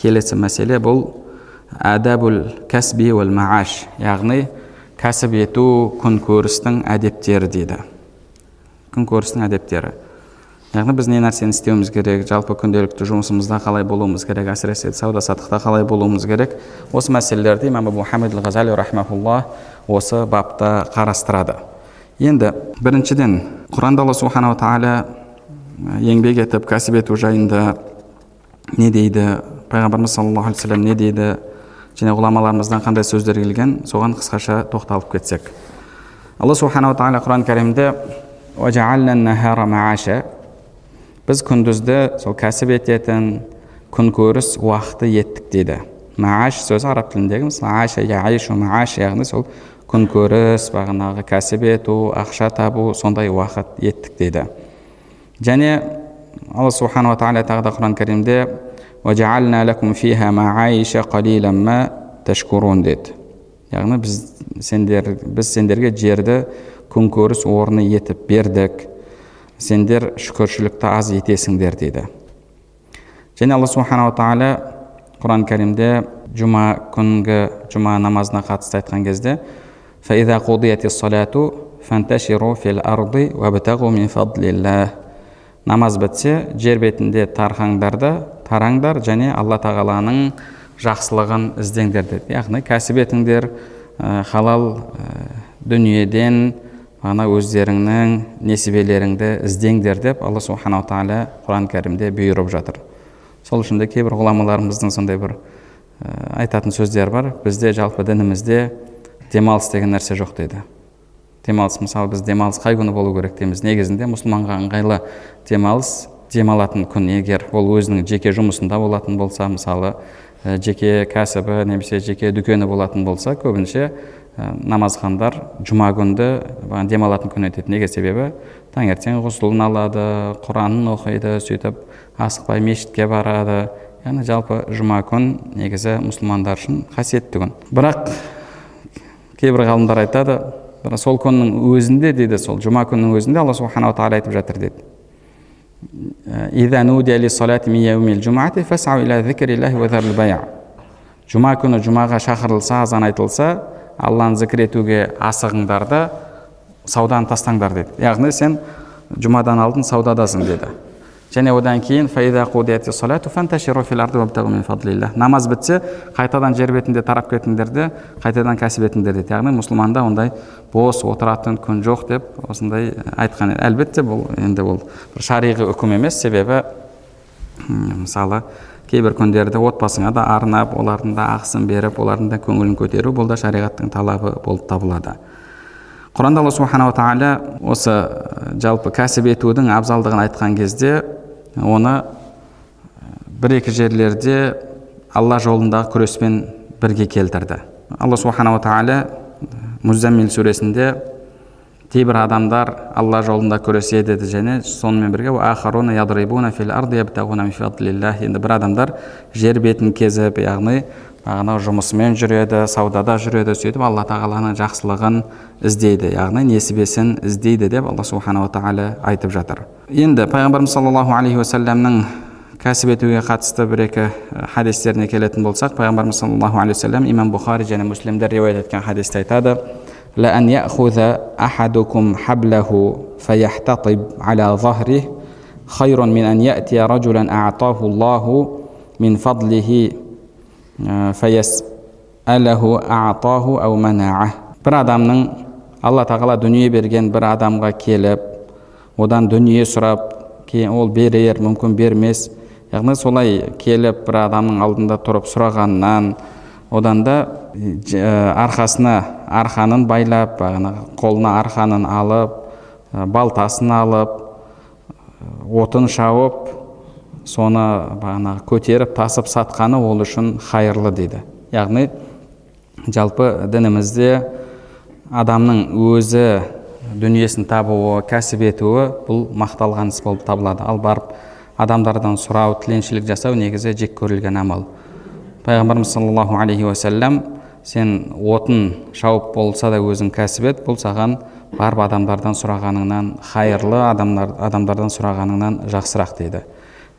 келесі мәселе бұл әдәбул кәсби уәл мааш яғни кәсіп ету күнкөрістің әдептері дейді. Күнкөрістің әдептері. Яғни біз не нәрсені істеуіміз керек жалпы күнделікті жұмысымызда қалай болуымыз керек әсіресе сауда саттықта қалай болуымыз керек осы мәселелерді имам абу хамид ғазали рахмаулла осы бапта қарастырады. Енді біріншіден құранда алла субханала тағала еңбек етіп кәсіп ету жайында не дейді? Пайғамбарымыз саллаллаху алейхи вассалам не дейді және ғұламаларымыздан қандай сөздер келген соған қысқаша тоқталып кетсек алла субханала тағала құран кәрімде біз күндізді сол кәсіп ететін күнкөріс уақыты еттік дейді мааш сөзі араб тіліндегі яғни сол күнкөріс бағанағы кәсіп ету ақша табу сондай уақыт еттік дейді және алла субханала тағала тағы да құран кәрімде деді яғни біз сендер біз сендерге жерді күнкөріс орны етіп бердік. Сендер шүкіршілікті аз етесіңдер дейді және алла субханала тағала құран кәрімде жұма күнгі жұма намазына қатысты айтқан кезде намаз бітсе жер бетінде тарқаңдар да тараңдар және алла тағаланың жақсылығын іздеңдер деді. Яғни кәсіп етіңдер халал дүниеден ана өздеріңнің несібелеріңді іздеңдер деп алла субханала тағала құран кәрімде бұйырып жатыр. Сол үшін де кейбір ғұламаларымыздың сондай бір ә, айтатын сөздері бар. Бізде жалпы дінімізде демалыс деген нәрсе жоқ дейді. Демалыс мысалы біз демалыс қай күні болу керек дейміз? Негізінде мұсылманға ыңғайлы демалыс демалатын күн егер ол өзінің жеке жұмысында болатын болса мысалы жеке кәсібі немесе жеке дүкені болатын болса көбінше намазхандар жұма күнді демалатын күн етеді неге себебі? Таңертең ғұсылын алады құранын оқиды сөйтіп асықпай мешітке барады. Яғни жалпы жұма күн негізі мұсылмандар үшін қасиетті күн. Бірақ кейбір ғалымдар айтады сол күннің өзінде дейді сол жұма күннің өзінде алла субханала тағала айтып жатыр дейді жұма күні жұмаға шақырылса азан айтылса алланы зікір етуге асығыңдар да сауданы тастаңдар деді яғни сен жұмадан алдын саудадасың деді және одан кейін намаз бітсе қайтадан жер бетінде тарап кетіңдер де қайтадан кәсіп етіңдер деді яғни мұсылманда ондай бос отыратын күн жоқ деп осындай айтқан. Әлбетте бұл енді ол бір шариғи үкім емес. Себебі мысалы кейбір күндерді отбасыңа да арнап олардың да ақысын беріп олардың да көңілін көтеру бұл да шариғаттың талабы болып табылады. Құранда алла субханала тағала осы жалпы кәсіп етудің абзалдығын айтқан кезде оны бір екі жерлерде алла жолындағы күреспен бірге келтірді. Алла субханала тағала муззаммил сүресінде кейбір адамдар алла жолында күреседі және сонымен бірге енді бір адамдар жер бетін кезіп яғни бағанағы жұмысымен жүреді саудада жүреді сөйтіп алла тағаланың жақсылығын іздейді яғни несібесін іздейді деп алла субханала тағала айтып жатыр енді пайғамбарымыз саллаллаху алейхи уассаламның кәсіп етуге қатысты бір екі хадистеріне келетін болсақ пайғамбарымыз саллаллаху алейхи уассалам имам бұхари және муслимдер риуаят еткен хадисте айтады لأن يأخذ أحدكم حبله فيحتطب على ظهره خير من أن يأتي رجلا أعطاه الله من فضله фаяс бір адамның алла тағала дүние берген бір адамға келіп одан дүние сұрап кейін ол берер мүмкін бермес яғни солай келіп бір адамның алдында тұрып сұрағаннан одан да арқасына арқанын байлап бағанағы қолына арқанын алып балтасын алып отын шауып соны бағанағы көтеріп тасып сатқаны ол үшін хайырлы дейді. Яғни жалпы дінімізде адамның өзі дүниесін табуы кәсіп етуі бұл мақталған іс болып табылады. Ал барып адамдардан сұрау тіленшілік жасау негізі жек көрілген амал. Пайғамбарымыз саллаллаху алейхи уассалам сен отын шауып болса да өзің кәсіп ет бұл саған барып адамдардан сұрағаныңнан хайырлы адамдар, адамдардан сұрағаныңнан жақсырақ дейді.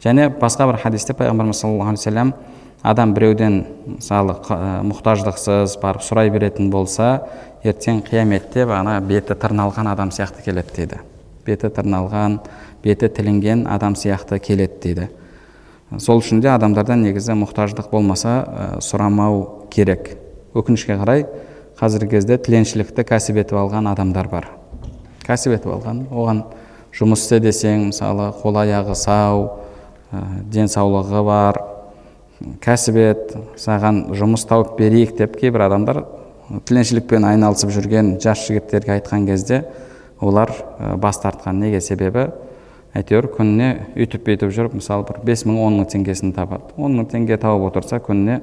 Және басқа бір хадисте пайғамбарымыз саллаллаху алейхи адам біреуден мысалы мұқтаждықсыз барып сұрай беретін болса ертең қияметте бағана беті тырналған адам сияқты келеді дейді. Беті тырналған беті тілінген адам сияқты келеді дейді. Сол үшін де адамдардан негізі мұқтаждық болмаса сұрамау керек. Өкінішке қарай қазіргі кезде тіленшілікті кәсіп етіп алған адамдар бар. Кәсіп етіп алған оған жұмыс істе десең мысалы қол аяғы сау ә, денсаулығы бар кәсіп ет саған жұмыс тауып берейік деп кейбір адамдар тіленшілікпен айналысып жүрген жас жігіттерге айтқан кезде олар бас тартқан. Неге? Себебі әйтеуір күніне үйтіп бүйтіп жүріп мысалы бір бес мың он мың теңгесін табады. Он мың теңге тауып отырса күніне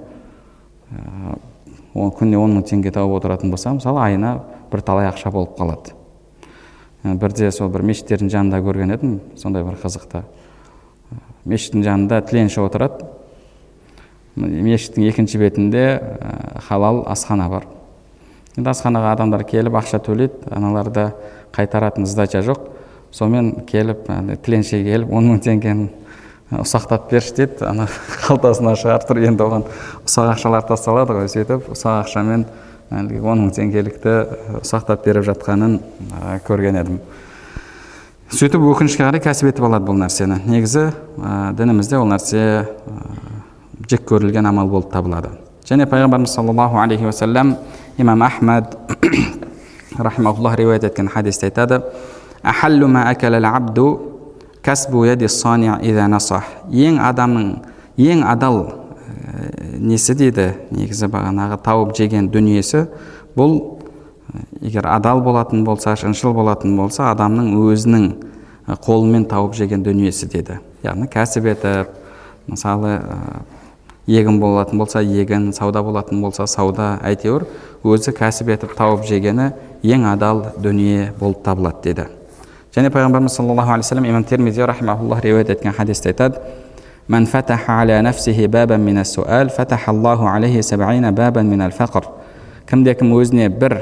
күніне он мың теңге тауып отыратын болса мысалы айына бірталай ақша болып қалады. Бірде сол бір мешіттердің жанында көрген едім сондай бір қызықты. Мешіттің жанында тіленші отырады. Мешіттің екінші бетінде халал асхана бар. Енді асханаға адамдар келіп ақша төлейді аналарда қайтаратын сдача жоқ. Сонымен келіп тіленші келіп он мың теңгені ұсақтап берші дейді. Ана қалтасынан шығарып тұр. Енді оған ұсақ ақшалар тасталады ғой сөйтіп ұсақ ақшамен әлгі он мың теңгелікті ұсақтап беріп жатқанын көрген едім. Сөйтіп өкінішке қарай кәсіп етіп алады бұл нәрсені. Негізі ә, дінімізде ол нәрсе ә, жек көрілген амал болып табылады. Және пайғамбарымыз саллаллаху алейхи уассалам имам ахмад рахимауллах риуаят еткен хадисте айтады. Ең адамның ең адал несі дейді? Негізі бағанағы тауып жеген дүниесі бұл егер адал болатын болса шыншыл болатын болса адамның өзінің қолымен тауып жеген дүниесі деді. Яғни кәсіп етіп мысалы егін болатын болса егін сауда болатын болса сауда әйтеуір өзі кәсіп етіп тауып жегені ең адал дүние болып табылады деді. Және пайғамбарымыз саллаллаху алейхи вассалам имам термизи рахмауллах риуаят еткен хадисте айтады. Кімде кім өзіне бір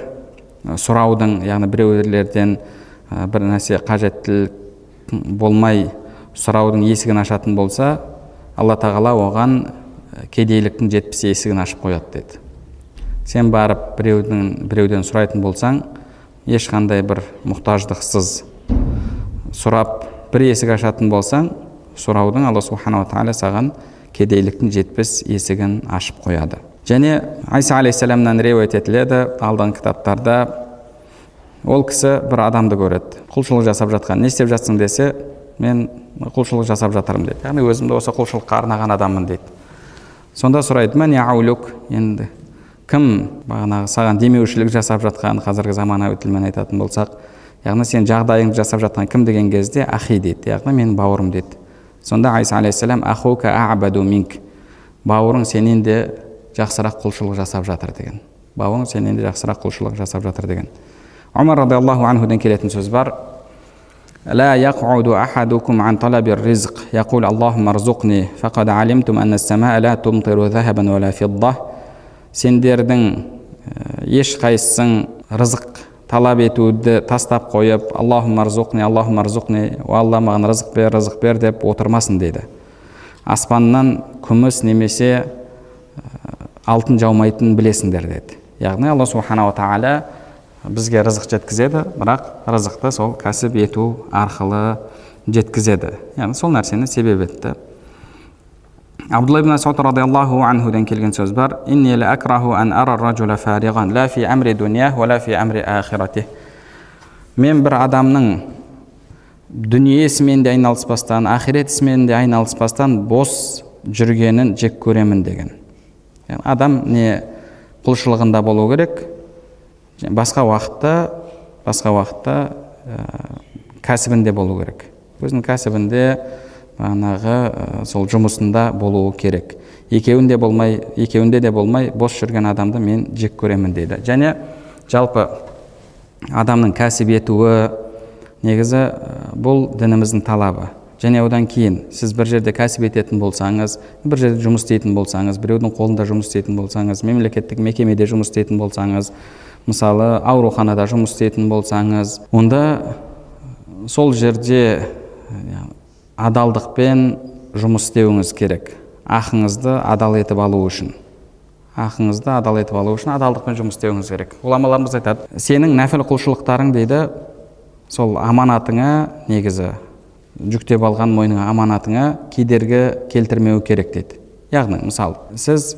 сұраудың яғни біреулерден бір нәрсе қажеттілік болмай сұраудың есігін ашатын болса алла тағала оған кедейліктің жетпіс есігін ашып қояды деді. Сен барып біреудің біреуден сұрайтын болсаң ешқандай бір мұқтаждықсыз сұрап бір есік ашатын болсаң сұраудың алла субханала тағала саған кедейліктің жетпіс есігін ашып қояды. Және айса алейхисаламнан риуаят етіледі. Алдыңғы кітаптарда ол кісі бір адамды көреді. Құлшылық жасап жатқан не істеп жатсың десе мен құлшылық жасап жатырмын дейді. Яғни өзімді осы құлшылыққа арнаған адаммын дейді. Сонда сұрайды енді. Кім бағанағы саған демеушілік жасап жатқан қазіргі заманауи тілмен айтатын болсақ яғни сен жағдайыңды жасап жатқан кім деген кезде ахи дейді. Яғни менің бауырым дейді. Сонда айса алейхисалам ахука абаду минк бауырың сенен де жақсырақ құлшылық жасап жатыр деген бауырың сенен де жақсырақ құлшылық жасап жатыр деген омар радиаллаху анхуден келетін сөз бар لا يقعد أحدكم عن طلب الرزق يقول اللهم ارزقني فقد علمتم أن السماء لا تمطر ذهبا ولا فضة сендердің ешқайсысың рызық талап етуді тастап қойып аллахума рзуқни аллахума рзуқни о алла маған рызық бер рызық бер деп отырмасын дейді аспаннан күміс немесе алтын жаумайтынын білесіңдер деді. Яғни алла субханала тағала бізге рызық жеткізеді бірақ рызықты сол кәсіп ету арқылы жеткізеді. Яғни сол нәрсені себеп етті. Абдулла ибн масуд радиаллаху анхуден келген сөз бар. Мен бір адамның дүние ісімен де айналыспастан ақирет ісімен де айналыспастан бос жүргенін жек көремін деген. Адам не құлшылығында болу керек басқа уақытта басқа уақытта ә, кәсібінде болу керек. Өзінің кәсібінде бағанағы сол жұмысында болуы керек. Екеуінде болмай екеуінде де болмай бос жүрген адамды мен жек көремін дейді. Және жалпы адамның кәсіп етуі негізі бұл дініміздің талабы. Және одан кейін сіз бір жерде кәсіп ететін болсаңыз бір жерде жұмыс істейтін болсаңыз біреудің қолында жұмыс істейтін болсаңыз мемлекеттік мекемеде жұмыс істейтін болсаңыз мысалы ауруханада жұмыс істейтін болсаңыз онда сол жерде адалдықпен жұмыс істеуіңіз керек. Ақыңызды адал етіп алу үшін. Ақыңызды адал етіп алу үшін адалдықпен жұмыс істеуіңіз керек. Ғұламаларымыз айтады. Сенің нәпіл құлшылықтарың дейді сол аманатыңа негізі жүктеп алған мойныңа аманатыңа кедергі келтірмеу керек дейді. Яғни мысалы сіз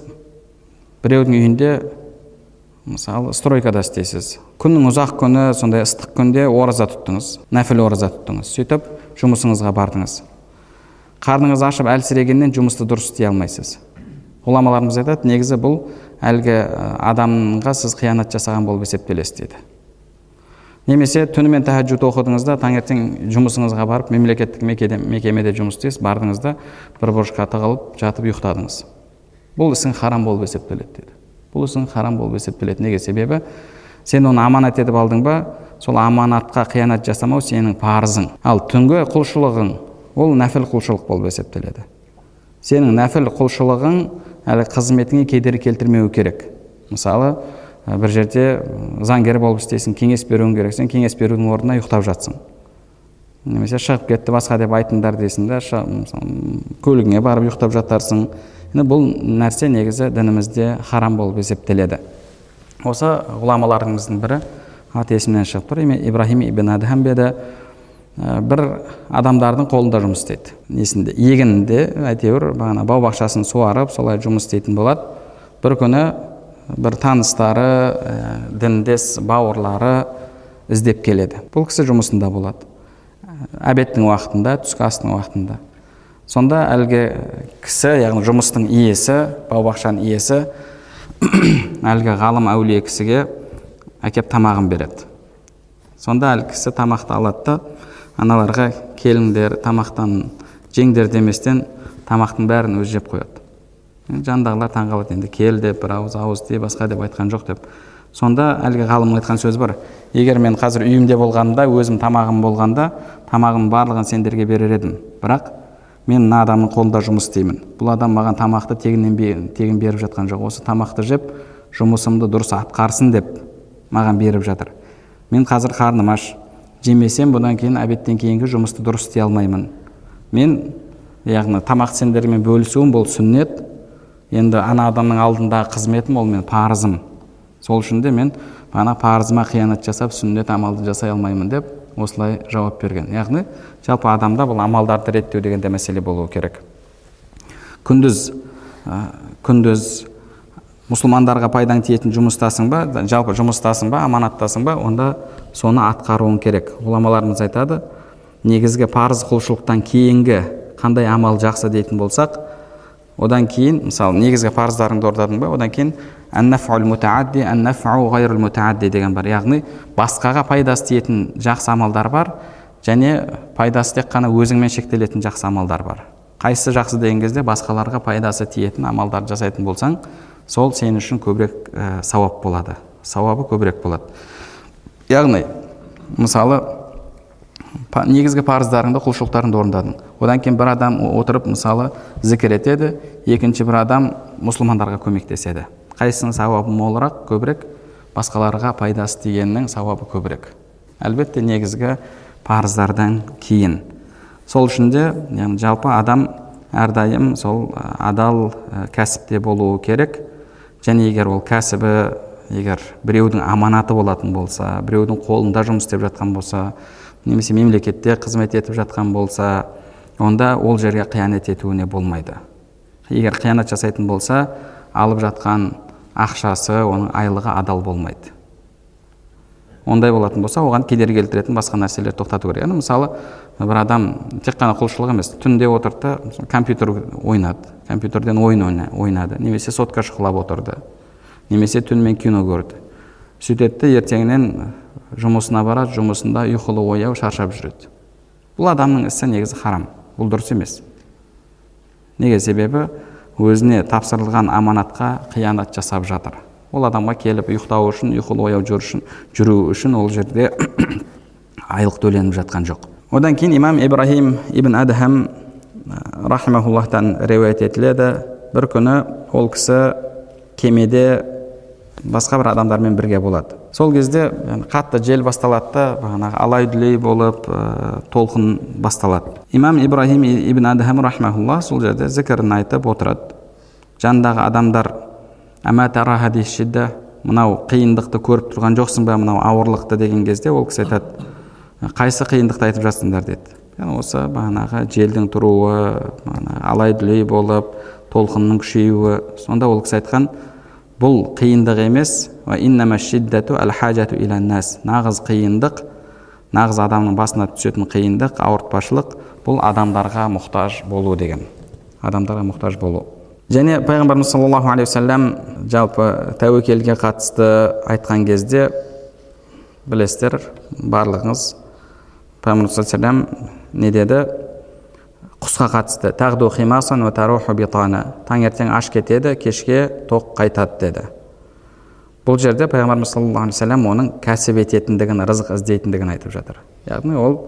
біреудің үйінде мысалы стройкада істейсіз. Күннің ұзақ күні сондай ыстық күнде ораза тұттыңыз нәпіл ораза тұттыңыз. Сөйтіп жұмысыңызға бардыңыз. Қарныңыз ашып әлсірегеннен жұмысты дұрыс істей алмайсыз. Ғұламаларымыз айтады негізі бұл әлгі адамға сіз қиянат жасаған болып есептелесіз дейді. Немесе түнімен тәхаджуд оқыдыңыз да таңертең жұмысыңызға барып мемлекеттік мекеде, мекемеде жұмыс істейсіз бардыңыз да бір бұрышқа тығылып жатып ұйықтадыңыз. Бұл ісің харам болып есептеледі дейді бұл ісің харам болып есептеледі. Неге? Себебі сен оны аманат етіп алдың ба сол аманатқа қиянат жасамау сенің парызың. Ал түнгі құлшылығың ол нәпіл құлшылық болып есептеледі. Сенің нәпіл құлшылығың әлі қызметіңе кедергі келтірмеуі керек. Мысалы бір жерде заңгер болып істейсің кеңес беруің керек сен кеңес берудің орнына ұйықтап жатсың. Немесе шығып кетті басқа деп айтыңдар дейсің да көлігіңе барып ұйықтап жатарсың. Енді бұл нәрсе негізі дінімізде харам болып есептеледі осы ғұламаларымыздың бірі аты есімнен шығып тұр ибраһим ибн адхамбеда бір адамдардың қолында жұмыс істейді. Несінде егінінде әйтеуір бағана бау бақшасын суарып солай жұмыс істейтін болады. Бір күні бір таныстары ә, діндес бауырлары іздеп келеді. Бұл кісі жұмысында болады. Әбеттің уақытында түскі астың уақытында. Сонда әлгі кісі яғни жұмыстың иесі бау бақшаның иесі әлгі ғалым әулие кісіге әкеп тамағын береді. Сонда әлгі кісі тамақты алады да аналарға келіңдер тамақтан жеңдер деместен тамақтың бәрін өзі жеп қояды. Жанындағылар таңқалады енді. Кел деп бір ауыз ауыз тие басқа деп айтқан жоқ деп. Сонда әлгі ғалымның айтқан сөзі бар. Егер мен қазір үйімде болғанымда өзім тамағым болғанда тамағымның барлығын сендерге берер едім. Бірақ мен мына адамның қолында жұмыс істеймін. Бұл адам маған тамақты тегіннен тегін беріп жатқан жоқ. Осы тамақты жеп жұмысымды дұрыс атқарсын деп маған беріп жатыр. Мен қазір қарным аш. Жемесем бұдан кейін обедтен кейінгі жұмысты дұрыс істей алмаймын. Мен яғни тамақты сендермен бөлісуім бұл сүннет енді ана адамның алдындағы қызметім ол мен парызым. Сол үшін де мен ана парызыма қиянат жасап сүннет амалды жасай алмаймын деп осылай жауап берген. Яғни жалпы адамда бұл амалдарды реттеу деген де мәселе болуы керек. Күндіз ә, күндіз мұсылмандарға пайдаң тиетін жұмыстасың ба жалпы жұмыстасың ба аманаттасың ба онда соны атқаруың керек. Ғұламаларымыз айтады негізгі парыз құлшылықтан кейінгі қандай амал жақсы дейтін болсақ одан кейін мысалы негізгі парыздарыңды орындадың ба? Одан кейін деген бар. Яғни басқаға пайдасы тиетін жақсы амалдар бар және пайдасы тек қана өзіңмен шектелетін жақсы амалдар бар. Қайсысы жақсы деген кезде басқаларға пайдасы тиетін амалдарды жасайтын болсаң сол сен үшін көбірек ә, сауап болады. Сауабы көбірек болады. Яғни мысалы негізгі парыздарыңды құлшылықтарыңды орындадың. Одан кейін бір адам отырып мысалы зікір етеді екінші бір адам мұсылмандарға көмектеседі. Қайсысының сауабы молырақ көбірек басқаларға пайдасы тигеннің сауабы көбірек. Әлбетте негізгі парыздардан кейін. Сол үшін де жалпы адам әрдайым сол адал кәсіпте болуы керек. Және егер ол кәсібі егер біреудің аманаты болатын болса біреудің қолында жұмыс істеп жатқан болса немесе мемлекетте қызмет етіп жатқан болса онда ол жерге қиянат етуіне болмайды. Егер қиянат жасайтын болса алып жатқан ақшасы оның айлығы адал болмайды. Ондай болатын болса оған кедергі келтіретін басқа нәрселерді тоқтату керек. Яғни мысалы бір адам тек қана құлшылық емес түнде отырды да компьютер ойнады компьютерден ойын ойнады немесе сотка шұқылап отырды немесе түнімен кино көрді. Сөйтеді ертеңінен жұмысына барады жұмысында ұйқылы ояу шаршап жүреді. Бұл адамның ісі негізі харам. Бұл дұрыс емес. Неге себебі өзіне тапсырылған аманатқа қиянат жасап жатыр. Ол адамға келіп ұйықтау үшін ұйқылы ояу жүру үшін, жүру үшін ол жерде айлық төленіп жатқан жоқ. Одан кейін имам ибраһим ибн адхам рахимахуллахтан риуаят етіледі. Бір күні ол кісі кемеде басқа бір адамдармен бірге болады. Сол кезде қатты жел басталады да бағанағы алай дүлей болып ә, толқын басталады. Имам ибраһим ибн адхам рахмаулла сол жерде зікірін айтып отырады. Жанындағы адамдар мынау қиындықты көріп тұрған жоқсың ба мынау ауырлықты? деген кезде ол кісі айтады қайсы қиындықты айтып жатсыңдар? деді. Яғни осы бағанағы желдің тұруы алай дүлей болып толқынның күшеюі сонда ол кісі айтқан бұл қиындық емес. Нағыз қиындық нағыз адамның басына түсетін қиындық ауыртпашылық бұл адамдарға мұқтаж болу деген. Адамдарға мұқтаж болу. Және пайғамбарымыз саллаллаху алейхи уассалам жалпы тәуекелге қатысты айтқан кезде білесіздер барлығыңыз пайғамбарымыз не деді? Құсқа қатысты. Таңертең аш кетеді кешке тоқ қайтады деді. Бұл жерде пайғамбарымыз саллаллаху алейхи вассалам оның кәсіп ететіндігін рызық іздейтіндігін айтып жатыр. Яғни ол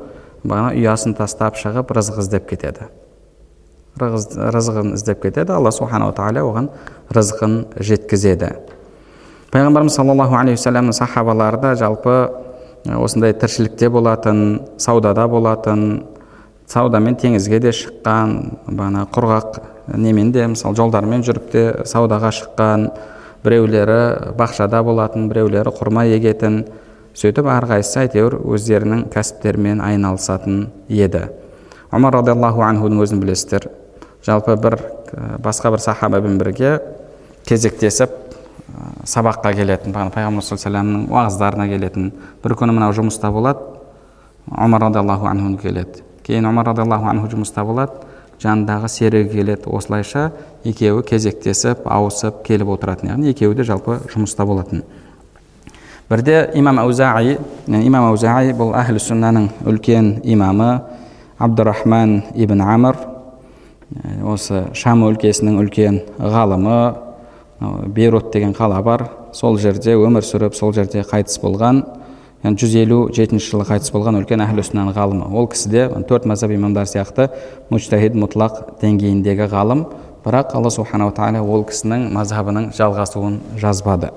бағана ұясын тастап шығып рызық іздеп кетеді. Рызығын іздеп кетеді алла субханала тағала оған рызқын жеткізеді. Пайғамбарымыз саллаллаху алейхи вассаламның сахабалары да жалпы осындай тіршілікте болатын саудада болатын саудамен теңізге де шыққан бағана құрғақ немен де мысалы жолдармен жүріп те саудаға шыққан біреулері бақшада болатын біреулері құрма егетін сөйтіп әрқайсысы әйтеуір өздерінің кәсіптерімен айналысатын еді. Омар радиаллаху анхудың өзін білесіздер. Жалпы бір басқа бір сахабамен бірге кезектесіп сабаққа келетін бағана пайғамбар саллаллаху уағыздарына келетін бір күні мынау жұмыста болады. Омар радиаллаху анху келеді. Кейін омар радиаллаху анху жұмыста болады жанындағы серігі келеді осылайша. Екеуі кезектесіп ауысып келіп отыратын. Яғни екеуі де жалпы жұмыста болатын бірде имам аузаи имам аузаи бұл әхлі сүннаның үлкен имамы абдурахман ибн амр. Осы шам өлкесінің үлкен ғалымы бейрут деген қала бар. Сол жерде өмір сүріп сол жерде қайтыс болған. Яғни жүз елу жетінші жылы қайтыс болған үлкен әхлі сүннаның ғалымы ол кісі де төрт мазхаб имамдары сияқты муджтахид мұтлақ деңгейіндегі ғалым. Бірақ алла субханала тағала ол кісінің мазхабының жалғасуын жазбады.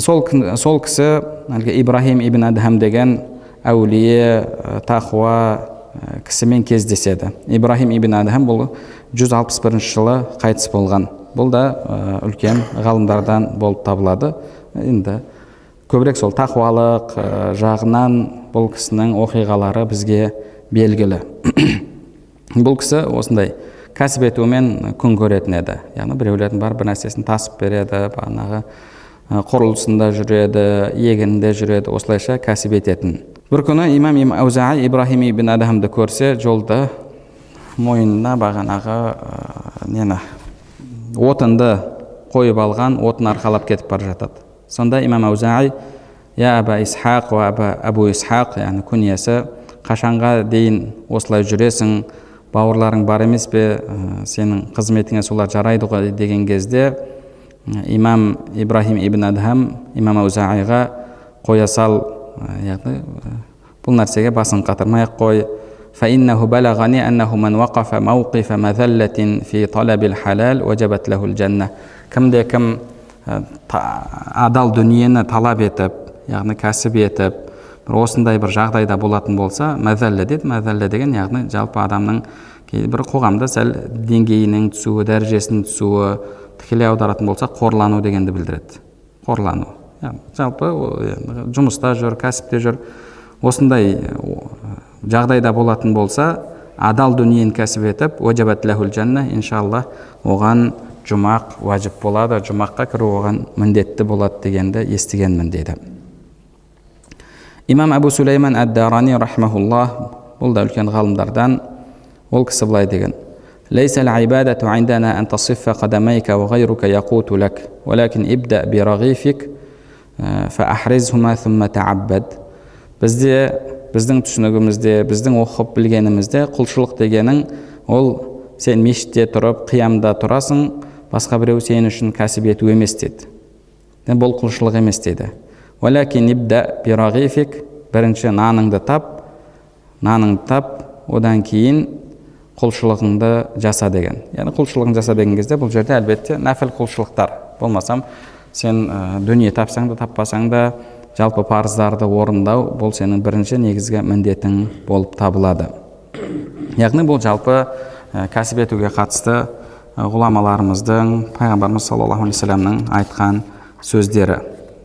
Сол, сол кісі әлгі ибраһим ибн адхам деген әулие тақуа кісімен кездеседі. Ибраһим ибн адхам бұл 161 жылы қайтыс болған. Бұл да үлкен ғалымдардан болып табылады. Енді көбірек сол тақуалық жағынан бұл кісінің оқиғалары бізге белгілі. Бұл кісі осындай кәсіп етумен күн көретін еді. Яғни біреулердің бар бір нәрсесін тасып береді бағанағы құрылысында жүреді егінінде жүреді осылайша кәсіп ететін. Бір күні имам аузаи ибраһим ибн адамды көрсе жолда мойнына бағанағы нені отынды қойып алған отын арқалап кетіп бара жатады сонда имам аузаи я аба исхақ уа аба абу исхақ яғни күниясы қашанға дейін осылай жүресің бауырларың бар емес пе сенің қызметіңе солар жарайды ғой деген кезде имам ибраһим ибн адхам имам аузаиға қоя сал яғни бұл нәрсеге басын қатырмай ақ қой فإنه بلغني أنه من وقف موقف مذلة في طلب الحلال وجبت له الجنة кімде кім адал дүниені талап етіп яғни кәсіп етіп бір осындай бір жағдайда болатын болса мәзәллә дейді. Мәзәллә деген яғни жалпы адамның бір қоғамда сәл деңгейінің түсуі дәрежесінің түсуі тікелей аударатын болса қорлану дегенді білдіреді. Қорлану. Жалпы жұмыста жүр кәсіпте жүр. Осындай жағдайда болатын болса адал дүниені кәсіп етіп иншалла оған жұмақ уәжіп болады жұмаққа кіру оған міндетті болады дегенді естігенмін дейді имам әбу сулейман әд дарани рахмаулла бұл да үлкен ғалымдардан ол кісі былай деген ليس العبادة عندنا أن تصف قدميك وغيرك يقوت لك ولكن ابدأ برغيفك فأحرزهما ثم تعبد бізде біздің түсінігімізде біздің оқып білгенімізде құлшылық дегенің ол сен мешітте тұрып қиямда тұрасың басқа біреу сен үшін кәсіп ету емес деді. Бұл құлшылық емес деді. Бірінші наныңды тап наныңды тап одан кейін құлшылығыңды жаса деген. Яғни құлшылығын жаса деген кезде бұл жерде әлбетте нәпіл құлшылықтар. Болмасам сен ә, дүние тапсаң да таппасаң да жалпы парыздарды орындау бұл сенің бірінші негізгі міндетің болып табылады. Яғни бұл жалпы ә, кәсіп етуге қатысты ғұламаларымыздың пайғамбарымыз саллаллаху вассаламның айтқан сөздері.